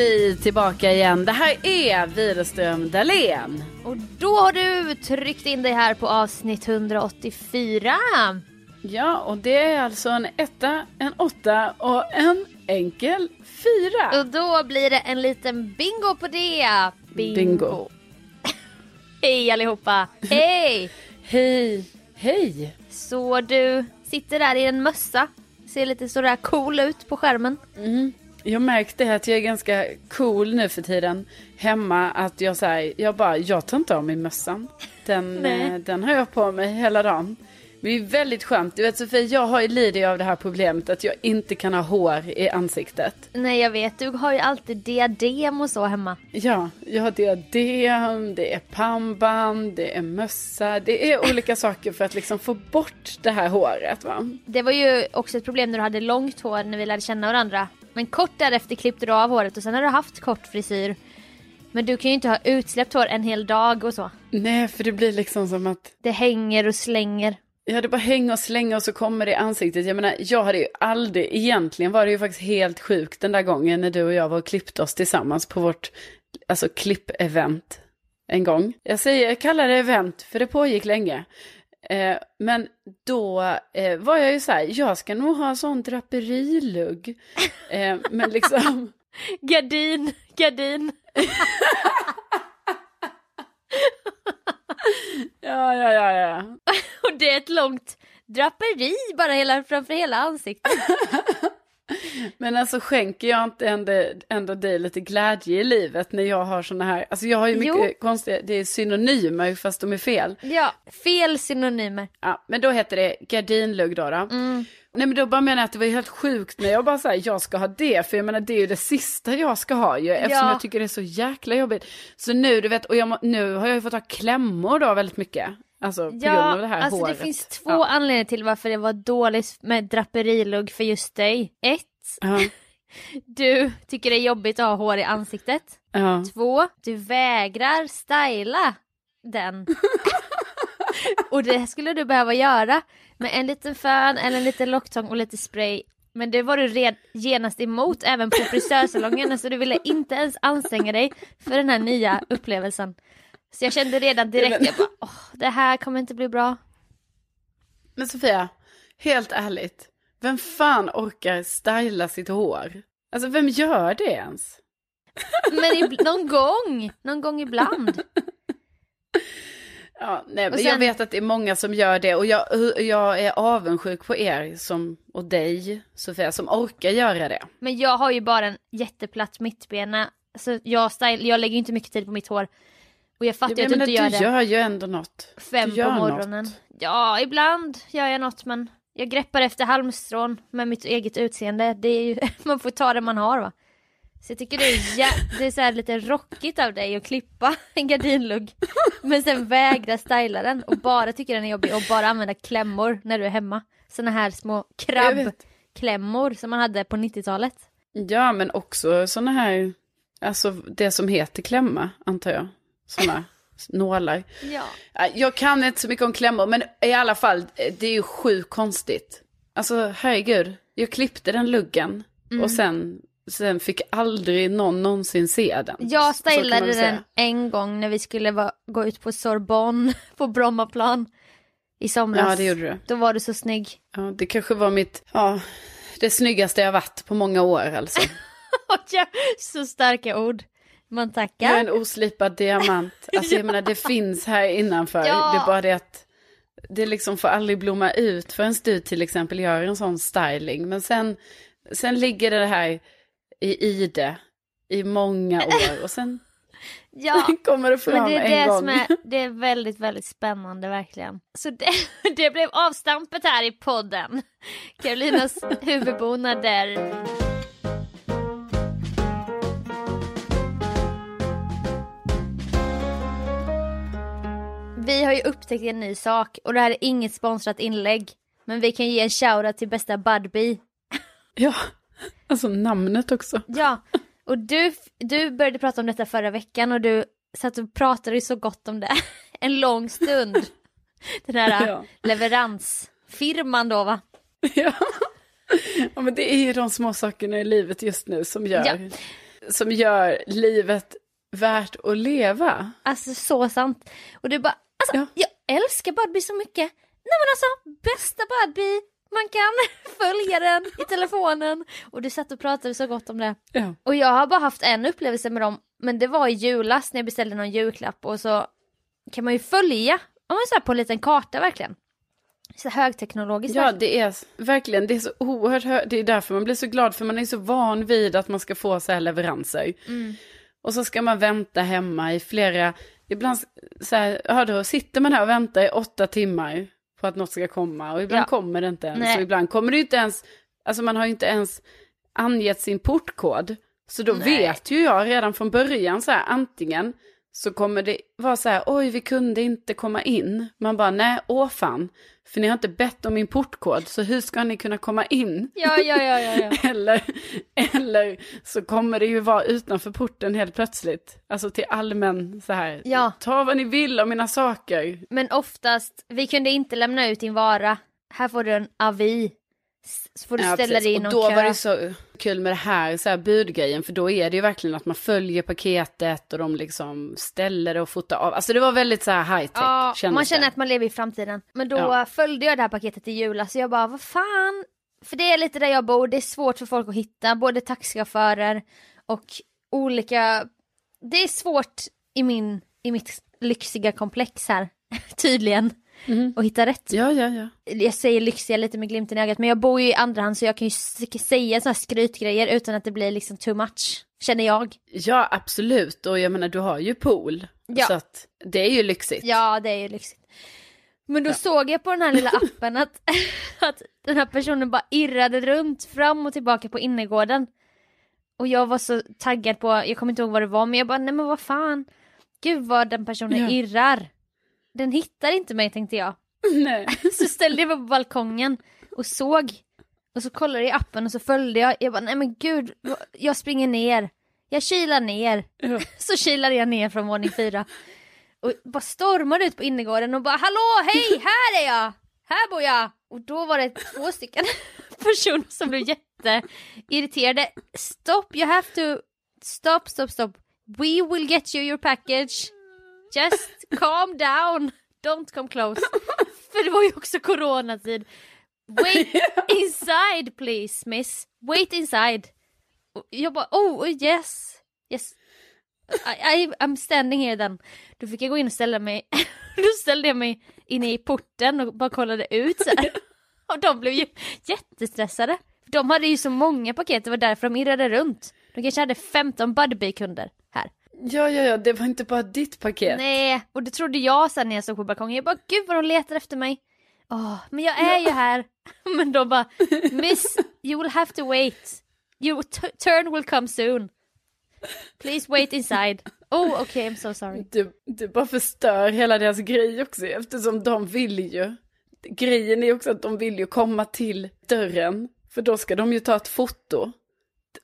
Vi tillbaka igen. Det här är Widerström Dahlén. Och då har du tryckt in dig här på avsnitt 184. Ja, och det är alltså en etta, en åtta och en enkel fyra. Och då blir det en liten bingo på det. Bingo. Hej allihopa. Hej. Hej, hej. Så du sitter där i en mössa. Ser lite sådär cool ut på skärmen. Jag märkte att jag är ganska cool nu för tiden hemma. Att jag säger, jag bara, jag tar inte av mig mössan. Den, eh, den har jag på mig hela dagen. Det är väldigt skönt. Du vet Sofie, jag har ju lidit av det här problemet att jag inte kan ha hår i ansiktet. Nej jag vet, du har ju alltid diadem och så hemma. Ja, jag har diadem, det är pannband, det är mössa, det är olika saker för att liksom få bort det här håret va. Det var ju också ett problem när du hade långt hår när vi lärde känna varandra. Men kort därefter klippte du av håret och sen har du haft kort frisyr. Men du kan ju inte ha utsläppt hår en hel dag och så. Nej, för det blir liksom som att Det hänger och slänger. Ja, det bara hänger och slänger och så kommer det i ansiktet. Jag menar, jag hade ju aldrig, egentligen var det ju faktiskt helt sjukt den där gången när du och jag var och klippte oss tillsammans på vårt, alltså klipp-event en gång. Jag säger, jag kallar det event för det pågick länge. Eh, men då eh, var jag ju så här, jag ska nog ha en sån draperilugg. Eh, men liksom, Gardin, gardin. ja, ja, ja, ja. Och det är ett långt draperi bara hela, framför hela ansiktet. Men alltså skänker jag inte ändå, ändå dig lite glädje i livet när jag har såna här, alltså jag har ju mycket Jo. konstiga, det är synonymer fast de är fel. Ja, fel synonymer. Ja, men då heter det gardinlugg då. då. Mm. Nej men då bara menar jag att det var helt sjukt när jag bara säger jag ska ha det, för jag menar det är ju det sista jag ska ha ju, eftersom Ja. jag tycker det är så jäkla jobbigt. Så nu, du vet, och jag, nu har jag ju fått ha klämmor då väldigt mycket. Alltså på grund Ja, av det här alltså håret. det finns två Ja. anledningar till varför det var dåligt med draperilugg för just dig. Ett, Ja. du tycker det är jobbigt att ha hår i ansiktet. Ja. Två, du vägrar styla den. och det skulle du behöva göra med en liten fön eller en liten locktång och lite spray. Men det var du red, genast emot även på frisörsalongen så du ville inte ens anstränga dig för den här nya upplevelsen. Så jag kände redan direkt, jag bara, åh, det här kommer inte bli bra. Men Sofia, helt ärligt, vem fan orkar styla sitt hår? Alltså vem gör det ens? Men någon gång, någon gång ibland. Ja, nej, Och Jag sen- vet att det är många som gör det och jag, jag är avundsjuk på er som, och dig, Sofia, som orkar göra det. Men jag har ju bara en jätteplatt mittbena. Så jag, style, jag lägger inte mycket tid på mitt hår. Och jag fattar Jag att du inte gör du det gör ju ändå något. fem du på morgonen. något. Ja, ibland gör jag något men jag greppar efter halmstrån med mitt eget utseende. Det är ju, man får ta det man har va. Så jag tycker det är, jä- det är så lite rockigt av dig att klippa en gardinlugg. Men sen vägra styla den och bara tycker den är jobbig och bara använda klämmor när du är hemma. Såna här små krabbklämmor som man hade på 90-talet. Ja, men också sådana här, alltså det som heter klämma, antar jag. Sådana nålar. Ja. Ja, Jag kan inte så mycket om klämmor, men i alla fall, det är ju sjukt konstigt. Alltså herregud, jag klippte den luggen Mm. och sen, sen fick aldrig någon någonsin se den. Jag stylade den en gång när vi skulle va- gå ut på Sorbonne på Brommaplan i somras. Ja, det gjorde du. Då var du så snygg. Ja, det kanske var mitt, ja, det snyggaste jag varit på många år alltså. Så starka ord. Man Jag är tackar. en oslipad diamant. Alltså jag menar det finns här innanför. Ja. Det är bara det att det liksom får aldrig blomma ut förrän du till exempel gör en sån styling. Men sen, sen ligger det här i ide i många år och sen Ja, kommer det fram men det är en det gång. som är, det är väldigt, väldigt spännande verkligen. Så det, det blev avstampet här i podden. Karolinas huvudbonader. Vi har ju upptäckt en ny sak och det här är inget sponsrat inlägg. Men vi kan ge en shoutout till bästa Budbee. Ja, alltså namnet också. Ja, och du, du började prata om detta förra veckan och du satt och pratade så gott om det. En lång stund. Den här Ja. leveransfirman då va? Ja. ja, men det är ju de små sakerna i livet just nu som gör, Ja. som gör livet värt att leva. Alltså så sant. Och du bara, alltså Ja. jag älskar Budbee så mycket. Nej men alltså, bästa Budbee. Man kan följa den i telefonen. Och du satt och pratade så gott om det. Ja. Och jag har bara haft en upplevelse med dem, men det var i julas när jag beställde någon julklapp och så kan man ju följa, om man så på en liten karta verkligen. Så högteknologiskt. Ja, verkligen. det är verkligen, det är så oerhört hö- Det är därför man blir så glad, för man är så van vid att man ska få så här leveranser. Mm. Och så ska man vänta hemma i flera, ibland så här, ja då sitter man här och väntar i åtta timmar på att något ska komma. Och ibland Ja. kommer det inte ens. Nej. Och ibland kommer det inte ens, alltså man har ju inte ens angett sin portkod. Så då Nej. vet ju jag redan från början så här, antingen så kommer det vara så här, oj vi kunde inte komma in. Man bara, nej, åh fan. För ni har inte bett om min portkod, så hur ska ni kunna komma in? Ja, ja, ja, ja, ja. Eller, eller så kommer det ju vara utanför porten helt plötsligt. Alltså till allmän så här, Ja. ta vad ni vill av mina saker. Men oftast, vi kunde inte lämna ut din vara. Här får du en avi. Så får du Ja, ställa dig i Och någon då kö. var det så kul med det här, så här budgrejen, för då är det ju verkligen att man följer paketet och de liksom ställer det och fotar av. Alltså det var väldigt så här high tech, Ja, man känner det. att man lever i framtiden. Men då Ja. följde jag det här paketet i julas så jag bara, vad fan? För det är lite där jag bor, det är svårt för folk att hitta, både taxichaufförer och olika... Det är svårt i, min, i mitt lyxiga komplex här, tydligen, Mhm. att hitta rätt. Ja, ja, ja. Jag säger lyxiga lite med glimten i ögat, men jag bor ju i andra hand så jag kan ju säga sådana här skrytgrejer utan att det blir liksom too much, känner jag. Ja, absolut. Och jag menar, du har ju pool. Ja. Så att det är ju lyxigt. Ja, det är ju lyxigt. Men då såg jag på den här lilla appen att, att den här personen bara irrade runt fram och tillbaka på innergården. Och jag var så taggad på, jag kommer inte ihåg vad det var, men jag bara nej men vad fan. Gud vad den personen Ja. irrar. Den hittar inte mig tänkte jag. Nej. Så ställde jag mig på balkongen och såg. Och så kollade jag i appen och så följde jag. Jag bara nej men gud, jag springer ner. Jag kilar ner. Ja. Så kilade jag ner från våning fyra. Och bara stormade ut på innergården och bara hallå hej här är jag! Här bor jag! Och då var det två stycken personer som blev jätteirriterade. Stop, you have to stop, stop, stop. We will get you your package. Just calm down. Don't come close. För det var ju också coronatid. Wait inside please miss. Wait inside. Och jag bara oh yes. Yes. I, I, I'm standing here then. Då fick jag gå in och ställa mig. Då ställde jag mig inne i porten och bara kollade ut så här. Och de blev ju jättestressade. De hade ju så många paket, det var därför de irrade runt. De kanske hade 15 Budbee-kunder. Ja, ja, ja, det var inte bara ditt paket. Nej, och det trodde jag sen när jag stod på balkongen. Jag bara, gud vad de letar efter mig. Åh, men jag är ju här. Men de bara, miss, you will have to wait. Your turn will come soon. Please wait inside. Oh, okay, I'm so sorry. Du, du bara förstör hela deras grej också eftersom de vill ju. Grejen är också att de vill ju komma till dörren. För då ska de ju ta ett foto.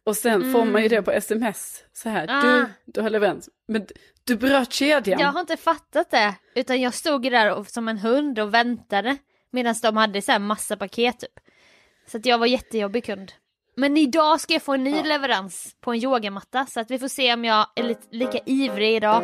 Och sen mm. får man ju det på sms. Så här, ah. du, du har leverans. Men du bröt kedjan. Jag har inte fattat det. Utan jag stod där och, som en hund och väntade. Medan de hade så här massa paket typ. Så att jag var jättejobbig kund. Men idag ska jag få en ny ja. leverans på en yogamatta så att vi får se om jag är lite, lika ivrig idag.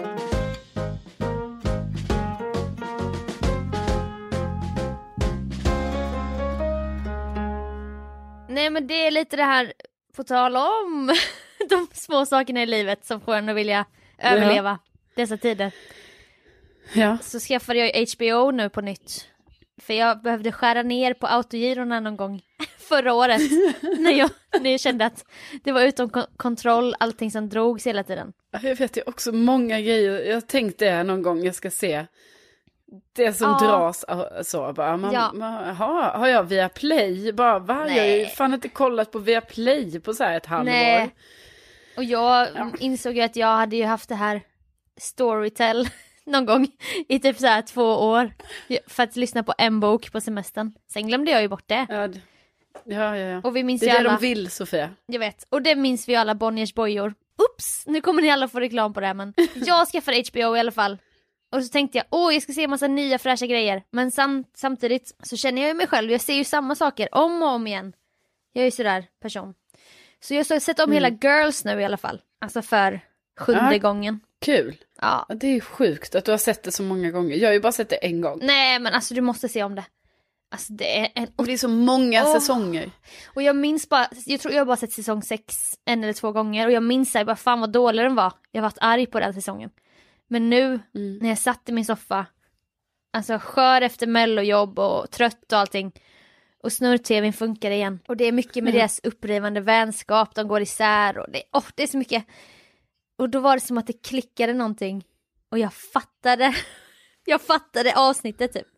Nej men det är lite det här, på tal om de små sakerna i livet som får en att vilja överleva ja. dessa tider. Ja. Så skaffade jag HBO nu på nytt. För jag behövde skära ner på autogirorna någon gång förra året. när, jag, när jag kände att det var utom kontroll, allting som drogs hela tiden. Jag vet ju också många grejer, jag tänkte någon gång jag ska se det som ja. dras så bara, man, ja. man, har, har jag via play bara, va? Jag har ju fan inte kollat på via play på så här ett halvår. Nej. Och jag ja. insåg ju att jag hade ju haft det här Storytel någon gång i typ så här två år. För att lyssna på en bok på semestern. Sen glömde jag ju bort det. Ja, ja, ja. ja. Och vi minns det är det alla... de vill Sofia. Jag vet. Och det minns vi alla Bonniers bojor. Oops! Nu kommer ni alla få reklam på det här men jag skaffade HBO i alla fall. Och så tänkte jag, åh jag ska se massa nya fräscha grejer. Men sam samtidigt så känner jag ju mig själv, jag ser ju samma saker om och om igen. Jag är ju sådär person. Så jag har sett om mm. hela Girls nu i alla fall. Alltså för sjunde ja, gången. Kul. Ja. Det är sjukt att du har sett det så många gånger. Jag har ju bara sett det en gång. Nej men alltså du måste se om det. Alltså det är en... Och det är så många oh. säsonger. Och jag minns bara, jag tror jag har bara sett säsong sex en eller två gånger och jag minns såhär bara fan vad dålig den var. Jag har varit arg på den säsongen. Men nu mm. när jag satt i min soffa, alltså skör efter mellojobb och trött och allting. Och snurr-tvn funkar igen. Och det är mycket med mm. deras upprivande vänskap, de går isär och det, oh, det är så mycket. Och då var det som att det klickade någonting. Och jag fattade, jag fattade avsnittet typ.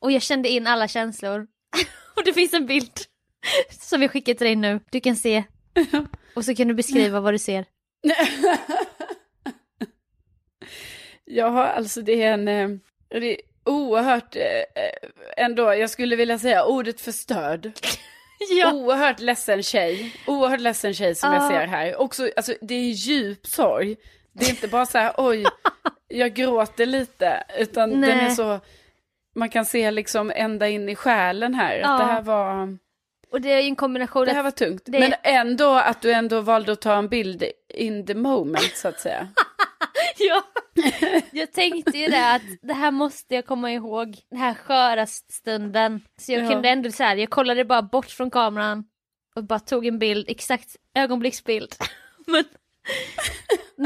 Och jag kände in alla känslor. och det finns en bild som vi skickar till dig nu, du kan se. Och så kan du beskriva vad du ser. Ja, alltså det är en... Eh, det är oerhört, eh, ändå, jag skulle vilja säga ordet förstörd. ja. Oerhört ledsen tjej. Oerhört ledsen tjej som ah. jag ser här. Också, alltså det är djup sorg. Det är inte bara så här, oj, jag gråter lite. Utan Nej. den är så, man kan se liksom ända in i själen här. Att det här var... Och det är ju en kombination. Det här var tungt. Det... Men ändå att du ändå valde att ta en bild in the moment så att säga. ja, jag tänkte ju det att det här måste jag komma ihåg. Den här sköra stunden. Så jag ja. kunde ändå så här, jag kollade bara bort från kameran och bara tog en bild, exakt ögonblicksbild. Men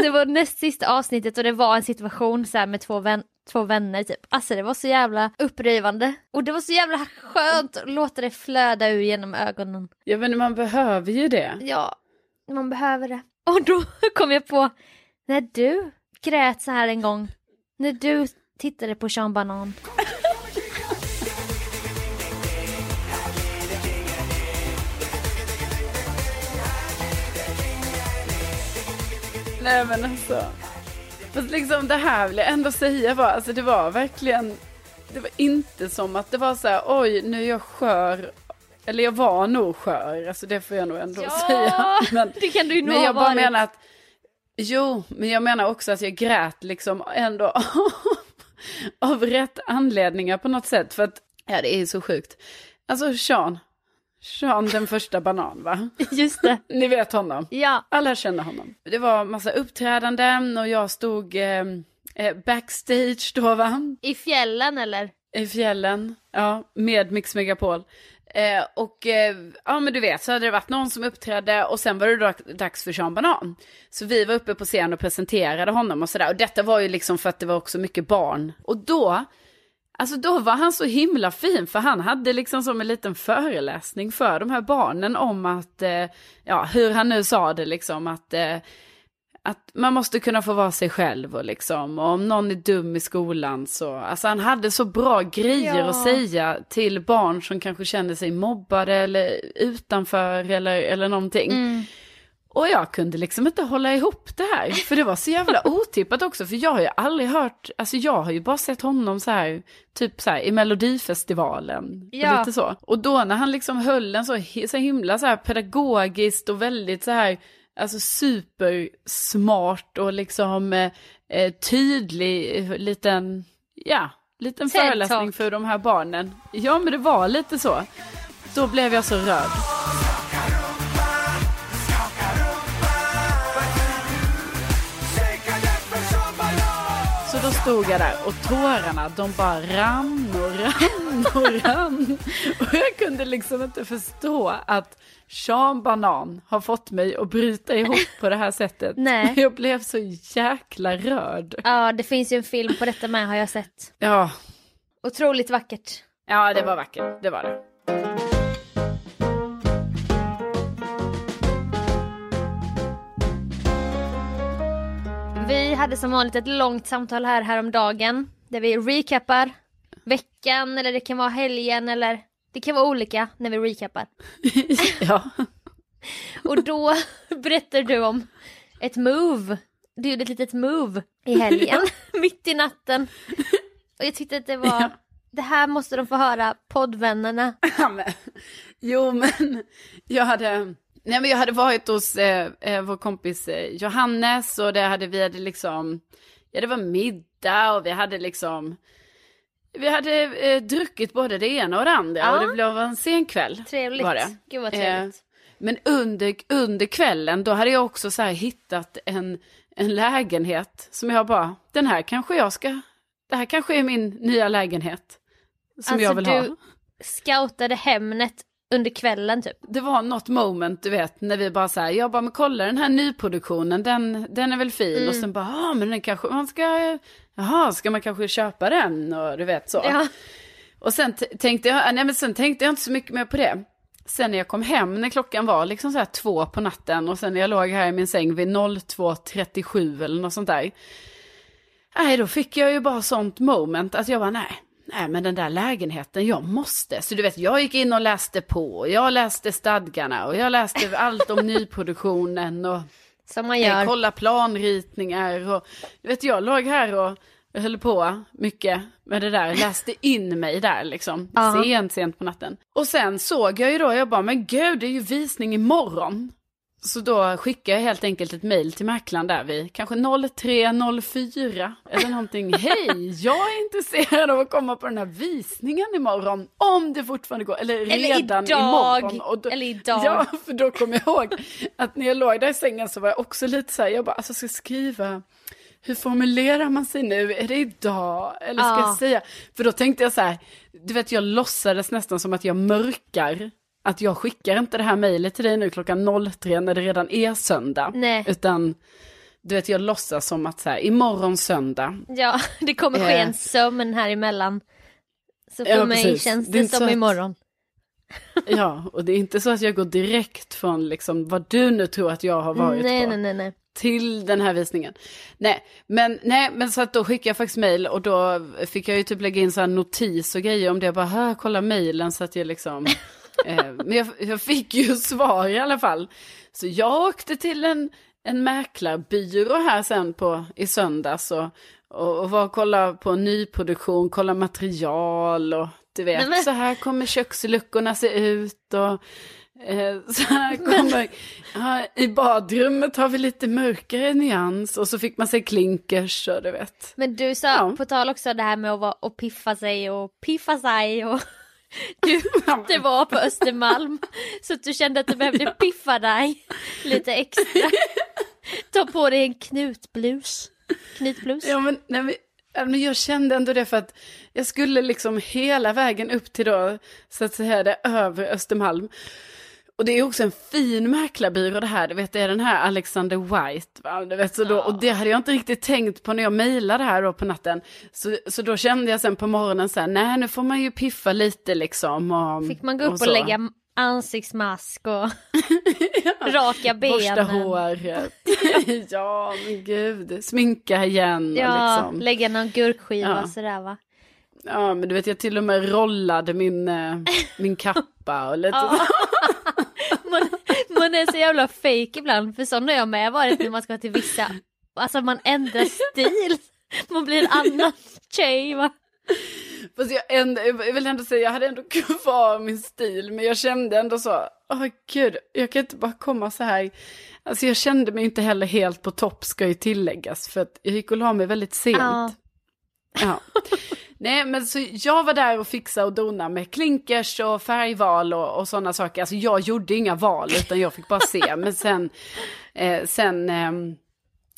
det var näst sista avsnittet och det var en situation så med två, vän två vänner typ. Alltså det var så jävla upprivande. Och det var så jävla skönt att låta det flöda ur genom ögonen. Ja men man behöver ju det. Ja, man behöver det. Och då kom jag på, när du grät så här en gång, när du tittade på Sean Banan. Nej men alltså. Fast liksom det här vill jag ändå säga var, alltså det var verkligen, det var inte som att det var så här, oj nu är jag skör. Eller jag var nog skör, alltså det får jag nog ändå ja, säga. Men, det kan du ju nog Men jag bara varit. menar att, jo, men jag menar också att jag grät liksom ändå av rätt anledningar på något sätt. För att, ja det är så sjukt. Alltså Sean, Sean den första banan va? Just det. Ni vet honom? Ja. Alla känner honom. Det var massa uppträdanden och jag stod eh, eh, backstage då va? I fjällen eller? I fjällen, ja, med Mix Megapol. Eh, och eh, ja men du vet så hade det varit någon som uppträdde och sen var det dags för Sean Banan. Så vi var uppe på scen och presenterade honom och sådär. Och detta var ju liksom för att det var också mycket barn. Och då Alltså då var han så himla fin för han hade liksom som en liten föreläsning för de här barnen om att, eh, ja hur han nu sa det liksom att, eh, att man måste kunna få vara sig själv och liksom, och om någon är dum i skolan så, alltså han hade så bra grejer ja. att säga till barn som kanske känner sig mobbade eller utanför eller, eller någonting. Mm. Och jag kunde liksom inte hålla ihop det här, för det var så jävla otippat också, för jag har ju aldrig hört, alltså jag har ju bara sett honom så här, typ så här i Melodifestivalen, Ja. och lite så. Och då när han liksom höll en så, så himla så här pedagogiskt och väldigt så här, alltså supersmart och liksom eh, eh, tydlig eh, liten, ja, liten TED-talk. föreläsning för de här barnen. Ja, men det var lite så. Då blev jag så rörd. Stod jag där och tårarna de bara rann och rann och rann. Och jag kunde liksom inte förstå att Sean Banan har fått mig att bryta ihop på det här sättet. Nej. Jag blev så jäkla rörd. Ja, det finns ju en film på detta med har jag sett. Ja, Otroligt vackert. ja det var vackert, det var det. Hade som vanligt ett långt samtal här häromdagen där vi recappar veckan eller det kan vara helgen eller det kan vara olika när vi recappar. Ja. Och då berättar du om ett move. Du gjorde ett litet move i helgen, mitt i natten. Och jag tyckte att det var, Ja. det här måste de få höra, poddvännerna. Ja, men, jo, men jag hade, nej, men jag hade varit hos eh, eh, vår kompis eh, Johannes och det hade, vi hade liksom, ja det var middag och vi hade liksom, vi hade eh, druckit både det ena och det andra Ja. och det blev en sen kväll. Trevligt. Var det. Gud vad Eh, trevligt. Men under, under kvällen, då hade jag också så här hittat en, en lägenhet som jag bara, den här kanske jag ska, det här kanske är min nya lägenhet. Som Alltså, jag vill du- ha. Scoutade Hemnet under kvällen typ. det var något moment, du vet, när vi bara så här, jag bara, men kolla den här nyproduktionen, den, den är väl fin. Mm. Och sen bara, ja men den kanske, man ska, jaha, ska man kanske köpa den? Och du vet så. Ja. Och sen tänkte jag, nej men sen tänkte jag inte så mycket mer på det. Sen när jag kom hem, när klockan var liksom så här två på natten och sen när jag låg här i min säng vid 02.37 eller något sånt där. Nej, då fick jag ju bara sånt moment att jag bara, nej, nej men den där lägenheten, jag måste. Så du vet, jag gick in och läste på, jag läste stadgarna och jag läste allt om nyproduktionen och Som man eh, gör. kolla planritningar och du vet, jag låg här och höll på mycket med det där, läste in mig där liksom, Ja. sent, sent på natten. Och sen såg jag ju då, jag bara, men gud, det är ju visning imorgon. Så då skickade jag helt enkelt ett mejl till mäklaren där vid kanske 03.04 eller någonting. Hej, jag är intresserad av att komma på den här visningen imorgon. Om det fortfarande går, eller redan idag, imorgon. Då, eller idag. Ja, för då kommer jag ihåg att när jag låg där i sängen så var jag också lite så här, jag bara, alltså ska skriva, hur formulerar man sig nu? Är det idag? Eller ska Ja. jag säga? För då tänkte jag så här, du vet jag låtsades nästan som att jag mörkar. Att jag skickar inte det här mejlet till dig nu klockan 03 när det redan är söndag. Nej. Utan, du vet jag låtsas som att så här, imorgon söndag. Ja, det kommer ske Eh. en sömn här emellan. Så för Ja, mig precis. känns Det det, som att- imorgon. Ja, och det är inte så att jag går direkt från liksom vad du nu tror att jag har varit Nej, på. nej, nej, till den här visningen. Nej, men, nej, men så att då skickade jag faktiskt mejl och då fick jag ju typ lägga in så här notis och grejer om det. Jag bara, här, kolla mejlen så att jag liksom... eh, men jag, jag fick ju svar i alla fall. Så jag åkte till en, en mäklarbyrå här sen på, i söndags och, och, och var och kolla på nyproduktion, kolla material och du vet, Nej, men- så här kommer köksluckorna se ut och Eh, Så här kommer, ja, i badrummet har vi lite mörkare nyans och så fick man se klinkers och du vet. Men du sa, Ja. på tal också det här med att, vara, att piffa sig och piffa sig och du, det var på Östermalm så att du kände att du behövde piffa dig lite extra. Ta på dig en knutblus. Knutblus. Ja men, nej, men, ja, men jag kände ändå det för att jag skulle liksom hela vägen upp till då, så att säga det över Östermalm. Och det är också en fin mäklarbyrå det här, du vet det är den här Alexander White. Va? Du vet, så då, och det hade jag inte riktigt tänkt på när jag mejlade här då på natten. Så, så då kände jag sen på morgonen så här, nej nu får man ju piffa lite liksom. Och, Fick man gå upp och, så. lägga ansiktsmask och raka Borsta benen. håret. ja, men gud. Sminka igen. Ja, och liksom. lägga någon gurkskiva Ja. sådär va. ja, men du vet jag till och med rollade min, eh, min kappa och lite Ja. man, är så jävla fake ibland, för sån har jag med varit när man ska till vissa, alltså man ändrar stil. Man blir en annan tjej va. Fast jag, ändå, jag vill ändå säga, jag hade ändå kvar min stil, men jag kände ändå så, åh oh, gud, jag kan inte bara komma så här. Alltså jag kände mig inte heller helt på topp, ska ju tilläggas, för att jag gick och la mig väldigt sent. Ja. Ja. Nej, men så jag var där och fixade och donade med klinkers och färgval och, och sådana saker. Alltså jag gjorde inga val, utan jag fick bara se. Men sen, eh, sen, eh,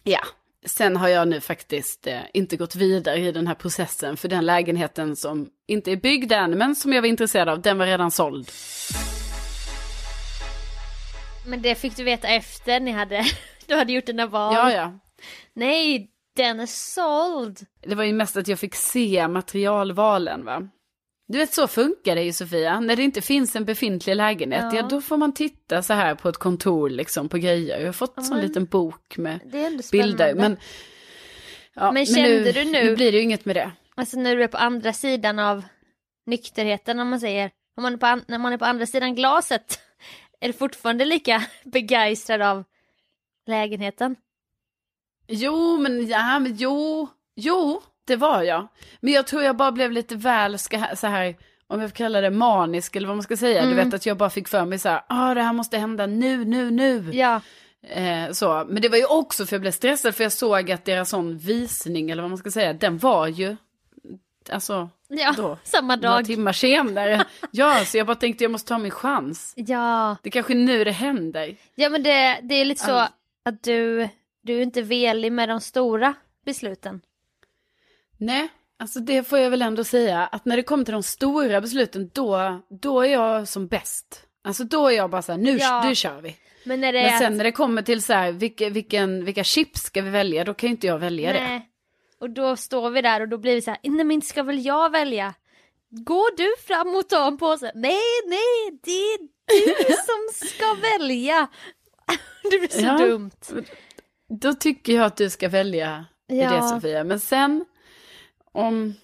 ja, sen har jag nu faktiskt eh, inte gått vidare i den här processen. För den lägenheten som inte är byggd än, men som jag var intresserad av, den var redan såld. Men det fick du veta efter ni hade, du hade gjort dina val. Ja, ja. Nej, den är såld. Det var ju mest att jag fick se materialvalen va. Du vet så funkar det ju Sofia, när det inte finns en befintlig lägenhet, ja, Ja. då får man titta så här på ett kontor liksom på grejer. Jag har fått en sån men liten bok med bilder. Men, ja, Men kände du nu- Nu blir det ju inget med det. Alltså när du är på andra sidan av nykterheten om man säger. Om man är på när man är på andra sidan glaset. Är du fortfarande lika begeistrad av lägenheten? Jo, men ja, men jo, jo, det var jag. Men jag tror jag bara blev lite väl ska, så här, om jag får kalla det manisk eller vad man ska säga. Du vet att jag bara fick för mig så här, ah, det här måste hända nu, nu, nu. Ja, Eh, så. Men det var ju också för jag blev stressad för jag såg att deras sån visning, eller vad man ska säga, den var ju, alltså, ja Då. samma några dag. timmar senare. ja, så jag bara tänkte jag måste ta min chans. Ja, Det är kanske är nu det händer. ja men det, det är lite så att du, du är inte velig med de stora besluten. Nej, alltså det får jag väl ändå säga, att när det kommer till de stora besluten, då, då är jag som bäst. Alltså då är jag bara så här, nu, Ja. nu kör vi. Men när det Men sen när det kommer till så här, vilka, vilken, vilka chips ska vi välja, då kan ju inte jag välja det. Nej. Och då står vi där och då blir vi så här, nej men ska väl jag välja? Går du fram och tar en påse? Nej, nej, det är du som ska välja. Det blir så Ja. dumt. Då tycker jag att du ska välja Ja. det Sofia. Men sen om,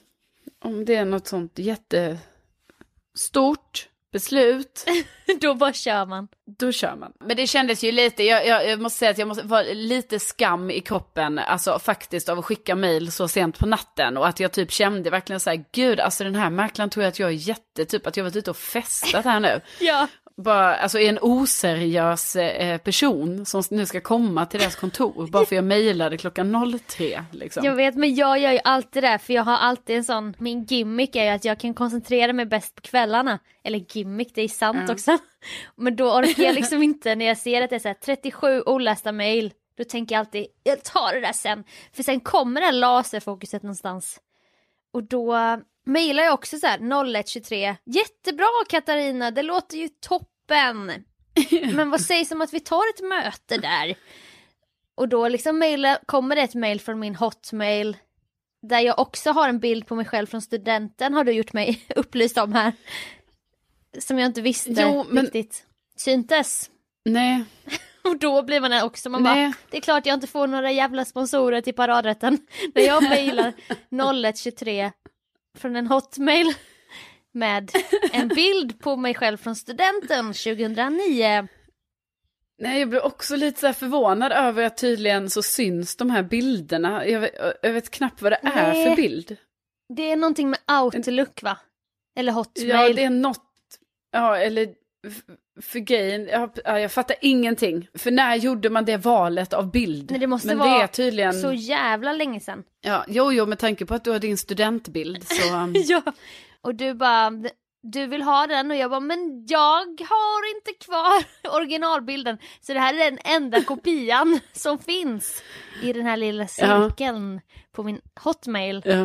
om det är något sånt jättestort beslut, Då bara kör man. då kör man. Men det kändes ju lite, jag, jag, jag måste säga att jag måste vara lite skam i kroppen, alltså faktiskt av att skicka mail så sent på natten. Och att jag typ kände verkligen så här, gud, alltså den här mäklaren tror jag att jag är jätte, typ att jag varit ute och festat här nu. Ja. Bara, alltså är en oseriös eh, person som nu ska komma till deras kontor bara för jag mejlade klockan 03 liksom. Jag vet men jag gör ju alltid det för jag har alltid en sån, min gimmick är ju att jag kan koncentrera mig bäst på kvällarna. Eller gimmick, det är sant Ja. också. Men då orkar jag liksom inte när jag ser att det är så här 37 olästa mail. Då tänker jag alltid, jag tar det där sen. För sen kommer det laserfokuset någonstans. Och då mejlar jag också så här 0123. Jättebra Katarina, det låter ju toppen. Men vad sägs om att vi tar ett möte där? Och då liksom mejla, kommer det ett mejl från min hotmail där jag också har en bild på mig själv från studenten har du gjort mig upplyst om här. Som jag inte visste Jo, men- riktigt syntes. Nej, Och då blir man också, man bara, det är klart jag inte får några jävla sponsorer till paradrätten. När jag mejlar 0123 från en hotmail med en bild på mig själv från studenten 2009. nej jag blev också lite så förvånad över att tydligen så syns de här bilderna. Jag vet, jag vet knappt vad det är Nej. för bild. Det är någonting med Outlook va? Eller hotmail. Ja, det är något, ja eller för grejen, jag, ja, jag fattar ingenting. För när gjorde man det valet av bild? Nej, det måste Men vara det är tydligen, Så jävla länge sedan. ja, jo, jo, med tanke på att du har din studentbild så... um, Ja. Och du bara, du vill ha den och jag bara, men jag har inte kvar originalbilden. Så det här är den enda kopian som finns i den här lilla cirkeln på min hotmail. ja.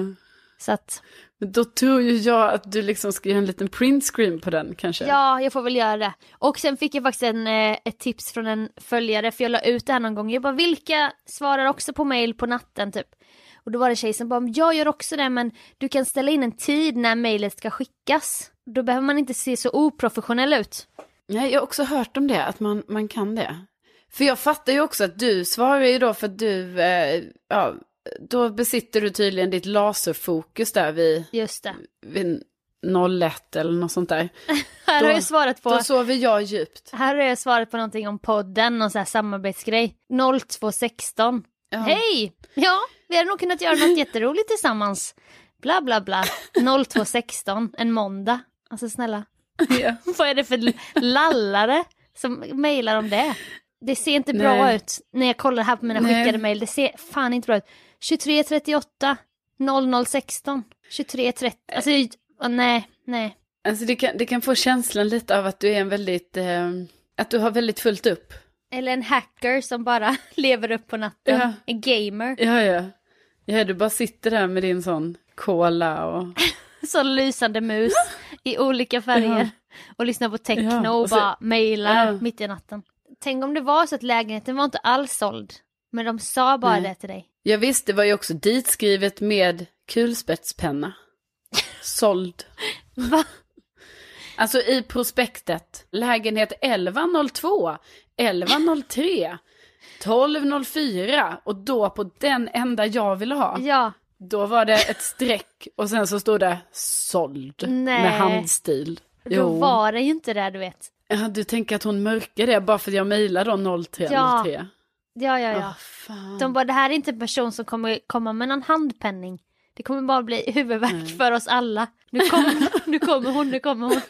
Så att, Men då tror ju jag att du liksom ska göra en liten printscreen på den kanske. ja, jag får väl göra det. Och sen fick jag faktiskt en, eh, ett tips från en följare, för jag la ut det här någon gång. Jag bara, vilka svarar också på mail på natten typ? Och då var det tjej som bara, jag gör också det men du kan ställa in en tid när mejlet ska skickas. Då behöver man inte se så oprofessionell ut. Nej, jag har också hört om det, att man, man kan det. För jag fattar ju också att du svarar ju då för att du, eh, ja, då besitter du tydligen ditt laserfokus där vid, Just det. vid 01 eller något sånt där. Här Då- har jag svarat på... Då sover jag djupt. Här har jag svarat på någonting om podden, någon sån här samarbetsgrej. 0216. Ja. Hej! Ja, vi hade nog kunnat göra något jätteroligt tillsammans. Bla bla bla. 0216, en måndag. Alltså snälla, Ja. vad är det för lallare som mejlar om det? Det ser inte bra Nej. ut när jag kollar här på mina Nej. skickade mejl. Det ser fan inte bra ut. 2338 0016 2330. Alltså, åh, nej, nej. Alltså det kan, det kan få känslan lite av att du är en väldigt, eh, att du har väldigt fullt upp. Eller en hacker som bara lever upp på natten. Ja. En gamer. Ja, ja. Ja, du bara sitter där med din sån cola och... Så lysande mus i olika färger. Ja. Och lyssnar på techno Ja, och, och så- bara mejlar Ja. mitt i natten. Tänk om det var så att lägenheten var inte alls såld. Men de sa bara Nej. det till dig. Ja visst, det var ju också ditskrivet med kulspetspenna. Såld. Va? Alltså i prospektet. Lägenhet 1102, 1103, 1204 och då på den enda jag ville ha. Ja. Då var det ett streck och sen så stod det såld Nej. med handstil. Då var det ju inte det du vet. Ja, du tänker att hon mörkar det bara för att jag mejlar då 0303? Ja. Ja, ja, ja. Fan. De bara, det här är inte en person som kommer komma med någon handpenning. Det kommer bara bli huvudvärk för oss alla. Nu kommer, nu kommer hon, nu kommer hon.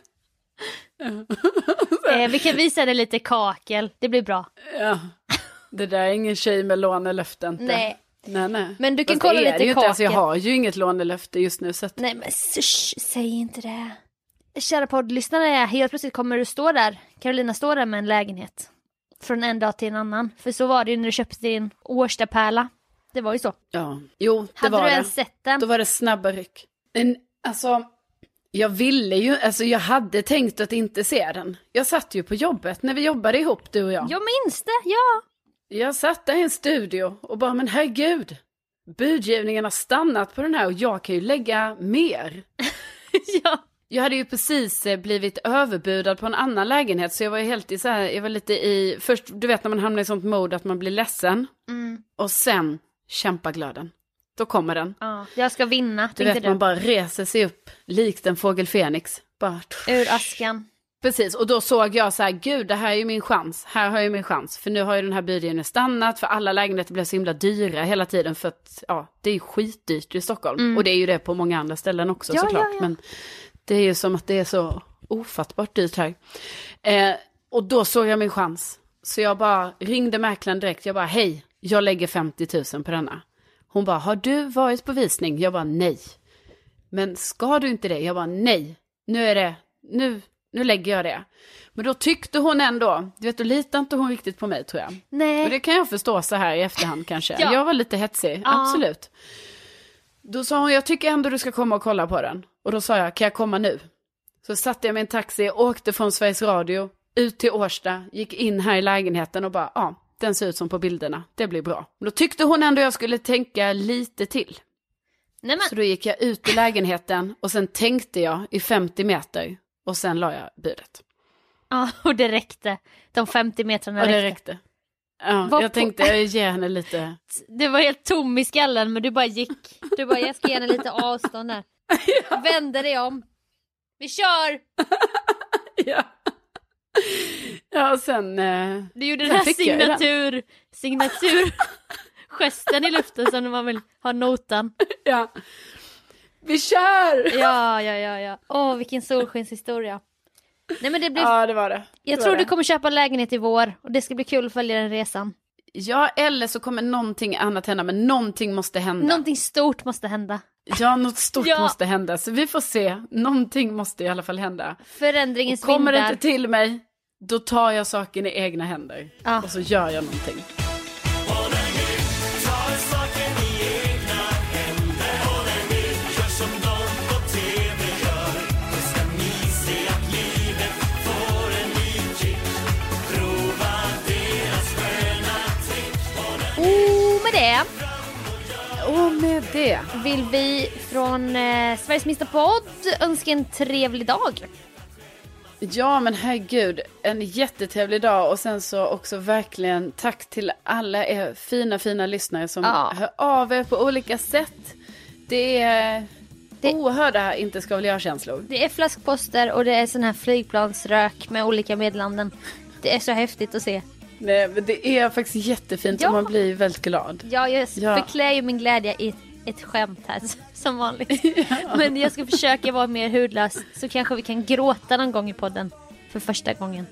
eh, vi kan visa det lite kakel, det blir bra. Ja. Det där är ingen tjej med lånelöfte inte. Nej. Nej, nej. Men du kan Fast kolla lite ju inte. Alltså, jag kakel. har ju inget lånelöfte just nu så att... Nej men sh, säg inte det. Kära poddlyssnare, helt plötsligt kommer du stå där, Carolina står där med en lägenhet. Från en dag till en annan. För så var det ju när du köpte din Årstapärla. Det var ju så. Ja, jo, det Hade var du det. ens sett den? Då var det snabba ryck. Men alltså, jag ville ju, alltså jag hade tänkt att inte se den. Jag satt ju på jobbet när vi jobbade ihop du och jag. Jag minns det, ja. Jag satt där i en studio och bara, men herregud. Budgivningen har stannat på den här och jag kan ju lägga mer. ja. Jag hade ju precis eh, blivit överbudad på en annan lägenhet så jag var ju helt i så här, jag var lite i, först du vet när man hamnar i sånt mode att man blir ledsen. Mm. Och sen kämpaglöden. Då kommer den. ja. Jag ska vinna, Du vet du. man bara reser sig upp likt en fågel Fenix. Bara, Ur askan. Precis, och då såg jag så här, gud det här är ju min chans, här har jag min chans. För nu har ju den här budgivningen stannat, för alla lägenheter blev så himla dyra hela tiden för att, ja, det är ju skitdyrt i Stockholm. Och det är ju det på många andra ställen också Ja, såklart. ja, ja. Men det är ju som att det är så ofattbart dyrt här. Eh, och då såg jag min chans. Så jag bara ringde mäklaren direkt, jag bara, hej, jag lägger 50 000 på denna. Hon bara, har du varit på visning? Jag bara, nej. Men ska du inte det? Jag bara, nej. Nu är det, nu, nu lägger jag det. Men då tyckte hon ändå, du vet, då litar inte hon riktigt på mig tror jag. Nej. Och det kan jag förstå så här i efterhand kanske. Ja. Jag var lite hetsig, Ja. absolut. Då sa hon, jag tycker ändå du ska komma och kolla på den. Och då sa jag, kan jag komma nu? Så satte jag mig i en taxi, åkte från Sveriges Radio, ut till Årsta, gick in här i lägenheten och bara, ja, den ser ut som på bilderna, det blir bra. Men då tyckte hon ändå jag skulle tänka lite till. Nej men, Så då gick jag ut i lägenheten och sen tänkte jag i 50 meter och sen la jag budet. ja, och det räckte. De 50 metrarna Och det räckte. räckte. Ja, jag på- tänkte jag ger henne lite. Du var helt tom i skallen men du bara gick. Du bara, jag ska ge henne lite avstånd där. Vände dig om. Vi kör! Ja, ja sen... Eh, Du gjorde den här jag den. signatur, signatur gesten i luften som man vill ha notan. ja. Vi kör! Ja, ja, ja, ja. Åh, vilken solskenshistoria. Nej men det blir, Ja, det var det. jag det tror var du det. kommer köpa lägenhet i vår och det ska bli kul att följa den resan. Ja, eller så kommer någonting annat hända, men någonting måste hända. Någonting stort måste hända. Ja, något stort Ja. måste hända, så vi får se. Någonting måste i alla fall hända. Förändringens Och kommer det vindar. inte till mig, då tar jag saken i egna händer. Ja. Och så gör jag någonting. Med det. vill vi från eh, Sveriges minsta podd önska en trevlig dag. Ja, men herregud, en jättetrevlig dag och sen så också verkligen tack till alla er fina, fina lyssnare som Ja. hör av er på olika sätt. Det är, Det- Oerhörda inte ska väl jag-känslor. Det är flaskposter och det är sån här flygplansrök med olika meddelanden. Det är så häftigt att se. Nej, men det är faktiskt jättefint Ja. och man blir väldigt glad. Ja, jag Ja. förklär ju min glädje i ett, skämt här som vanligt. Men jag ska försöka vara mer hudlös så kanske vi kan gråta någon gång i podden för första gången.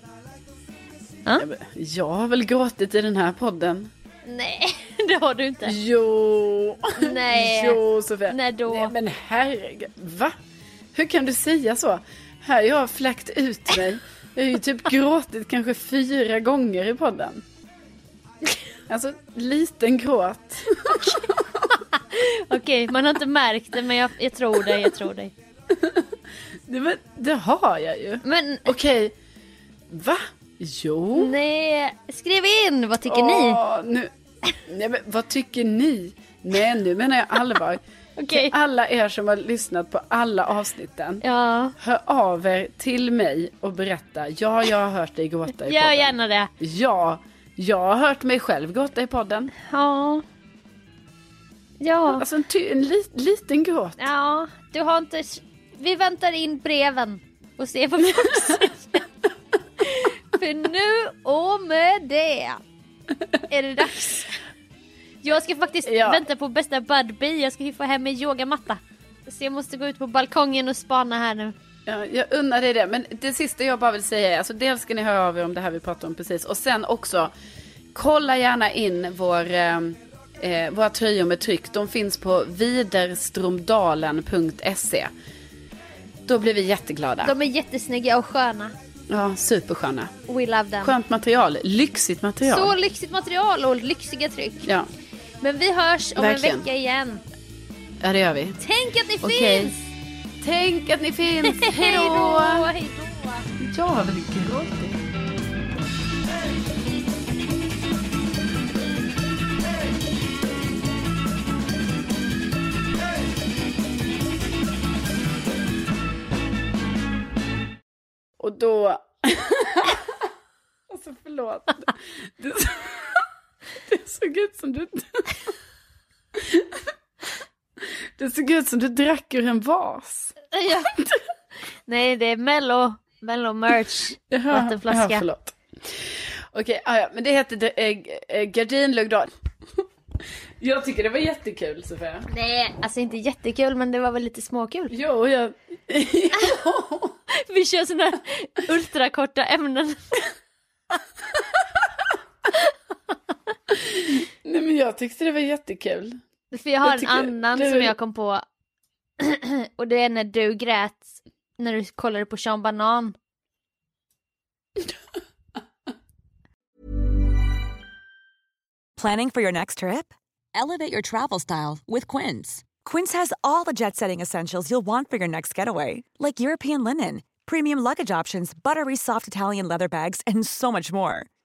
Ja, men Jag har väl gråtit i den här podden. Nej, det har du inte. Jo. Nej. Jo, Sofia. När då? Nej, men herregud. Va? Hur kan du säga så? Här har jag fläkt ut mig. Jag har ju typ gråtit kanske fyra gånger i podden. Alltså, liten gråt. Okej, man har inte märkt det men jag, jag tror dig, jag tror dig. Det, men, det har jag ju. Men Okej. Va? Jo. nej, skriv in, vad tycker ni? Åh, nu. Nej, men vad tycker ni? Nej, nu menar jag allvar. Till alla er som har lyssnat på alla avsnitten. Ja, Hör av er till mig och berätta. Ja, jag har hört dig gråta i gör podden. gärna det. Ja, jag har hört mig själv gråta i podden. Ja. Ja, Alltså en, ty- en li- liten gråt. ja, du har inte... Vi väntar in breven och ser vad folk säger. För nu och med det är det dags. Jag ska faktiskt Ja. vänta på bästa Budbee. Jag ska ju få hem en yogamatta. Så jag måste gå ut på balkongen och spana här nu. Ja, jag unnar dig det. Men det sista jag bara vill säga är, alltså dels ska ni höra av er om det här vi pratade om precis. Och sen också, kolla gärna in vår, eh, eh, våra tröjor med tryck. De finns på widerstromdalen.se. Då blir vi jätteglada. De är jättesnygga och sköna. Ja, supersköna. We love them. Skönt material, lyxigt material. Så lyxigt material och lyxiga tryck. Ja, Men vi hörs om Verkligen. en vecka igen. ja, det gör vi. Tänk att ni Okej. finns! Tänk att ni finns. Hej då! Hej då! Jag har väl gråtit. Och då... alltså förlåt. Det, såg ut som du... Det såg ut som du drack ur en vas. Ja. Nej, det är Mello, Mello merch. Jaha, Vattenflaska. jaha, förlåt. Okej, ah, ja, men det hette äh, Gardinlugg. Jag tycker det var jättekul Sofia. Nej, alltså inte jättekul men det var väl lite småkul. Jo, jag... Vi kör såna här ultrakorta ämnen. Nej men jag tyckte det var jättekul. För jag har Jag en annan det- som jag kom på. Och det är när du grät när du kollade på Sean Banan. Planning for your next trip? Elevate your travel style with Quince. Quince has all the jet setting essentials you'll want for your next getaway, like European linen, premium luggage options, buttery soft Italian leather bags, and so much more.